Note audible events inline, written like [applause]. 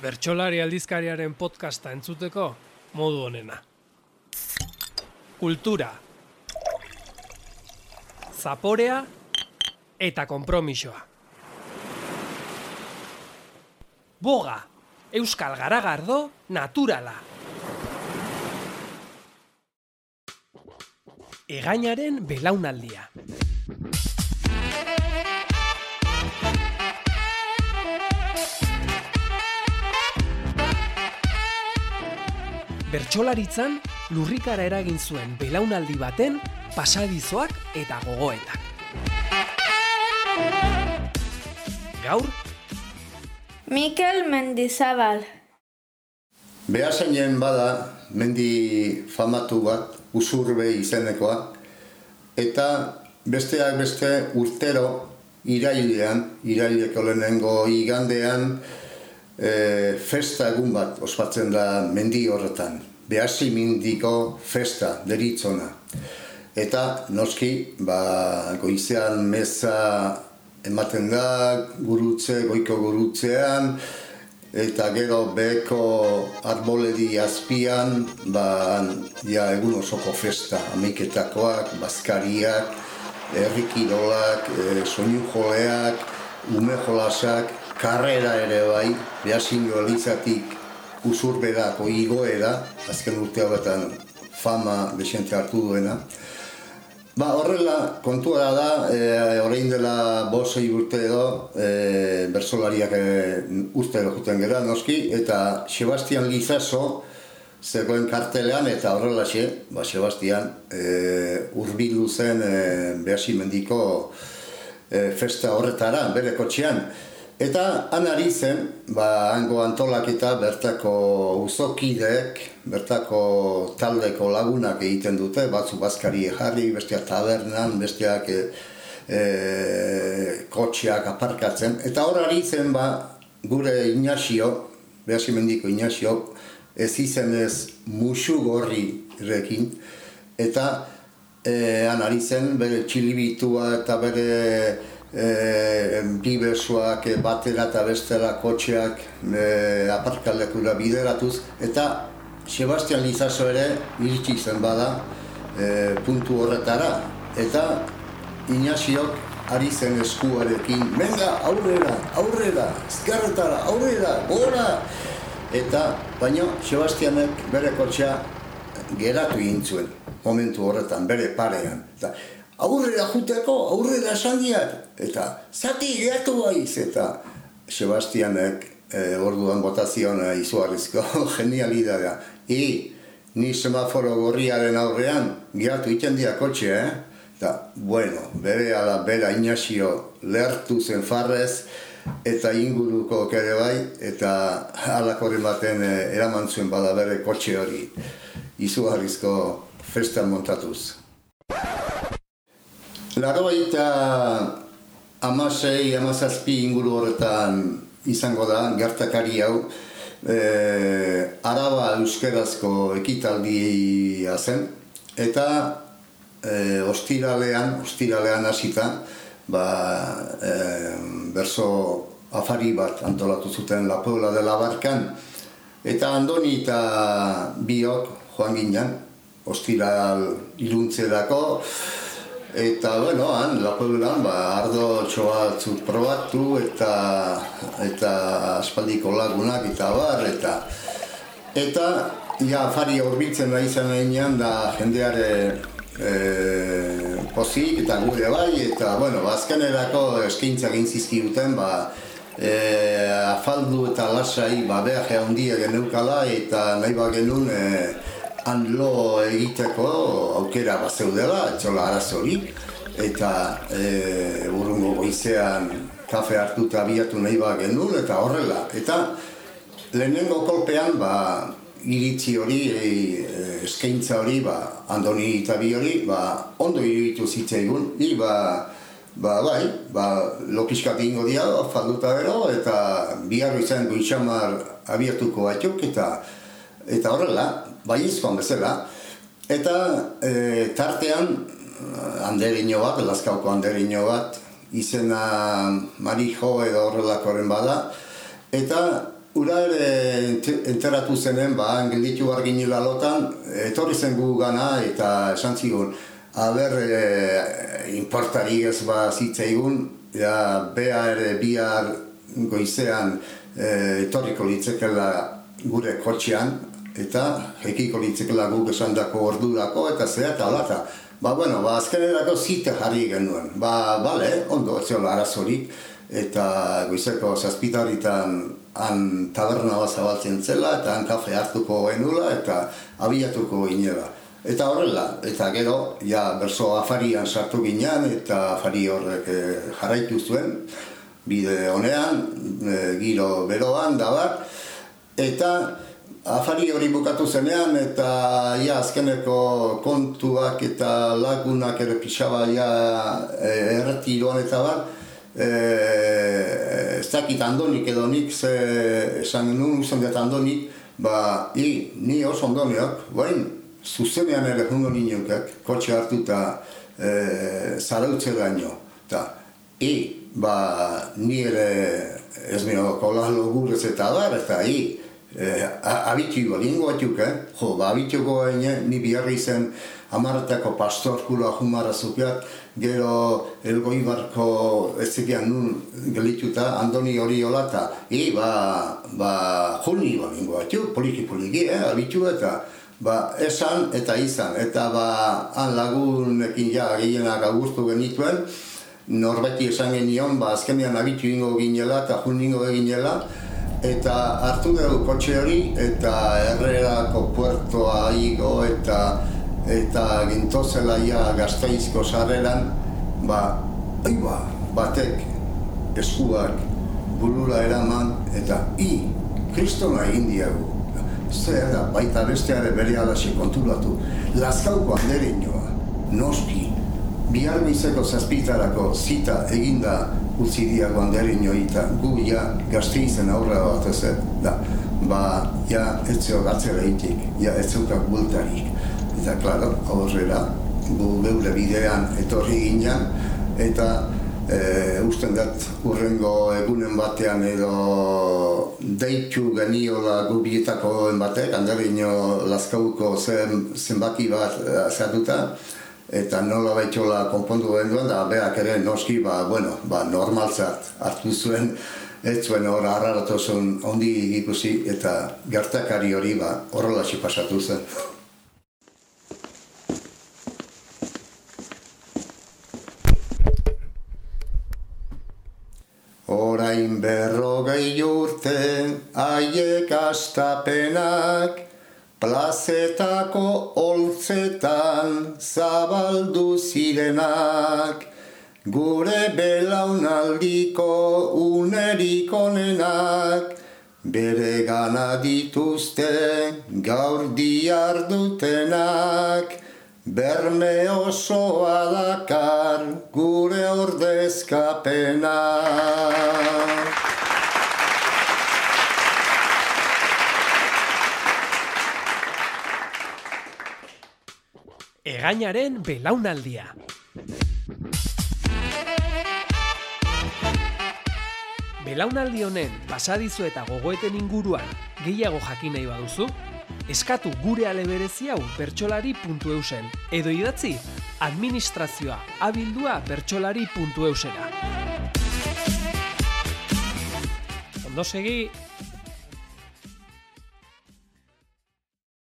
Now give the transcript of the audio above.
Bertxolari aldizkariaren podcasta entzuteko modu honena. Kultura. Zaporea eta konpromisoa. Boga, Euskal Garagardo, naturala. Egainaren belaunaldia. Bertsolaritzan lurrikara eragin zuen belaunaldi baten pasadizoak eta gogoetak. Gaur, Mikel Mendizabal. Behasainen bada, mendi famatu bat, usurbe izenekoa, eta besteak beste urtero irailean, iraileko lehenengo igandean, e, festa egun bat ospatzen da mendi horretan. Behasi mindiko festa, deritzona. Eta noski, ba, goizean meza ematen da, gurutze, goiko gurutzean, eta gero beko arboledi azpian, ba, ja, egun osoko festa, amiketakoak, bazkariak, errikirolak, e, soinu joleak, ume jolasak, karrera ere bai, behasingo elizatik usurberako igoera, azken urte horretan fama desente hartu duena. Ba, horrela, kontua da, e, orain dela bosei urte edo, e, bersolariak e, urte juten gera, noski, eta Sebastian Lizaso, zegoen kartelean, eta horrela xe, ba, Sebastian, e, urbilu zen e, behasi mendiko e, festa horretara, bere kotxean. Eta han ari zen, ba, hango antolaketa bertako uzokidek, bertako taldeko lagunak egiten dute, batzu bazkari jarri, besteak tabernan, besteak e, e, kotxeak aparkatzen. Eta hor ari zen, ba, gure Inazio, behasi mendiko Inazio, ez izen ez musu gorri rekin, eta e, han ari zen, bere txilibitua eta bere e, bibesoak e, batera eta bestera kotxeak e, aparkalekura bideratuz. Eta Sebastian Lizaso ere iritsi zen bada e, puntu horretara. Eta Inaziok ari zen eskuarekin menga aurrera, aurrera, ezkerretara, aurrera, gora! Eta baina Sebastianek bere kotxea geratu egin zuen momentu horretan, bere parean. Eta, aurrera juteko, aurrera sandiak, eta zati gehiatu baiz, eta Sebastianek e, orduan botazion e, izugarrizko [laughs] genialidadea. I, ni semaforo gorriaren aurrean, gehiatu iten dia kotxe, eh? Eta, bueno, bere ala, bera inazio lertu zen farrez, eta inguruko kere bai, eta alakorren baten e, eraman zuen bada bere kotxe hori izugarrizko festan montatuz. Laro baita amasei, amazazpi inguru horretan izango da, gertakari hau, e, araba euskerazko ekitaldi zen, eta e, ostiralean, ostiralean hasita, ba, e, berso afari bat antolatu zuten La Puebla de la Barkan, eta andoni eta biok joan ginen, ostiral iluntzerako, Eta, bueno, han, lapoelan, ba, ardo txoatzut probatu eta eta aspaldiko lagunak eta bar, eta eta, ja, fari horbitzen da izan eginean da jendeare e, pozik eta gure bai, eta, bueno, azkenerako eskaintza gintzizki duten, ba, e, afaldu eta lasai, ba, behar handia geneukala, eta nahi ba genuen, e, han lo egiteko aukera bat zeudela, etxola arazori, eta e, urrungo goizean kafe hartu eta abiatu nahi bat genuen, eta horrela. Eta lehenengo kolpean, ba, iritzi hori, e, eskaintza hori, ba, andoni eta bi hori, ba, ondo iritu zitzaigun, i, ba, ba, bai, ba, lopiskat ingo dia, falduta gero, eta biharro izan goitxamar abiatuko batzuk, eta eta horrela, bai izkoan bezala, eta e, tartean handerino bat, laskauko handerino bat, izena Marijo edo horrelakoren bada, eta ura ere enteratu zenen, ba, gelditu arginila lotan, etorri zen gu gana eta esan zigun, haber, e, importari ez ba zitzaigun, ja, bea ere bihar goizean e, etorriko litzekela gure kotxean, eta hekiko litzekela guk esan dako ordurako, eta zera eta alata. Ba, bueno, ba, azkenerako zite jarri genuen. Ba, bale, ondo, ez arazorik, eta goizeko zazpitaritan han taberna bat zabaltzen zela, eta han kafe hartuko genula, eta abiatuko ginela. Eta horrela, eta gero, ja, berso afarian sartu ginean, eta afari horrek e, jarraitu zuen, bide honean, e, giro beroan, da bat, eta afari hori bukatu zenean, eta ja, azkeneko kontuak eta lagunak ere pixaba ja, e, erretiroan eta bat, e, ez dakit andonik edo nik, ze, esan nuen usan dut andonik, ba, i, ni oso ondoniak, bain, zuzenean ere jungo ninokak, kotxe hartu eta e, zarautze daño. Ta, i, ba, ni ere ez mino kolalo gurez eta dar, eta i, e, abitu lingo batzuk, eh? Jo, ba, abituko ni biharri zen amaretako pastor kula jumara zukeak, gero elgoibarko ez zekean nun gelituta, andoni hori hola, eta i, ba, ba, juni balingo batzuk, poliki poliki, eh? abitu eta, ba, esan eta izan, eta ba, han lagunekin ja gehienak agurtu genituen, norbeti esan genion, ba, azkenean abitu ingo ginela eta jun ingo ginela, eta hartu dugu kotxe hori, eta errerako puertoa igo, eta eta gintozela ja gaztaizko sarreran, ba, aiba, batek eskuak burula eraman, eta i, kristona egin diagu zer da, baita besteare bere alaxe konturatu. Lazkauko handere noski, bihar bizeko zazpitarako zita eginda utzi diago handere inoita, gu ja gazte izen aurra bat ez da, ba, ja, ez zeo gatzera itik, ja, ez zeukak bultarik. Eta, klaro, horrela, gu geure bidean etorri ginean, eta e, usten dut urrengo egunen batean edo deitu geniola gubietako batek, handerino laskauko zen, zenbaki bat eh, zehatuta, eta nola baitxola konpondu duen da beak ere noski, ba, bueno, ba, normaltzat hartu zuen, ez zuen hor harraratu zuen ondi ikusi, eta gertakari hori ba, horrela pasatu zen. Orain berrogei urte aiek astapenak Plazetako oltzetan zabaldu zirenak Gure belaunaldiko unerik onenak Bere gana dituzte gaur diardutenak Berme osoa dakar gure ordezkapena. Egainaren belaunaldia. Belaunaldi honen pasadizu eta gogoeten inguruan gehiago jakin nahi baduzu, eskatu gure aleberezi hau bertsolari.eusen edo idatzi administrazioa abildua bertsolari.eusera. Ondo segi,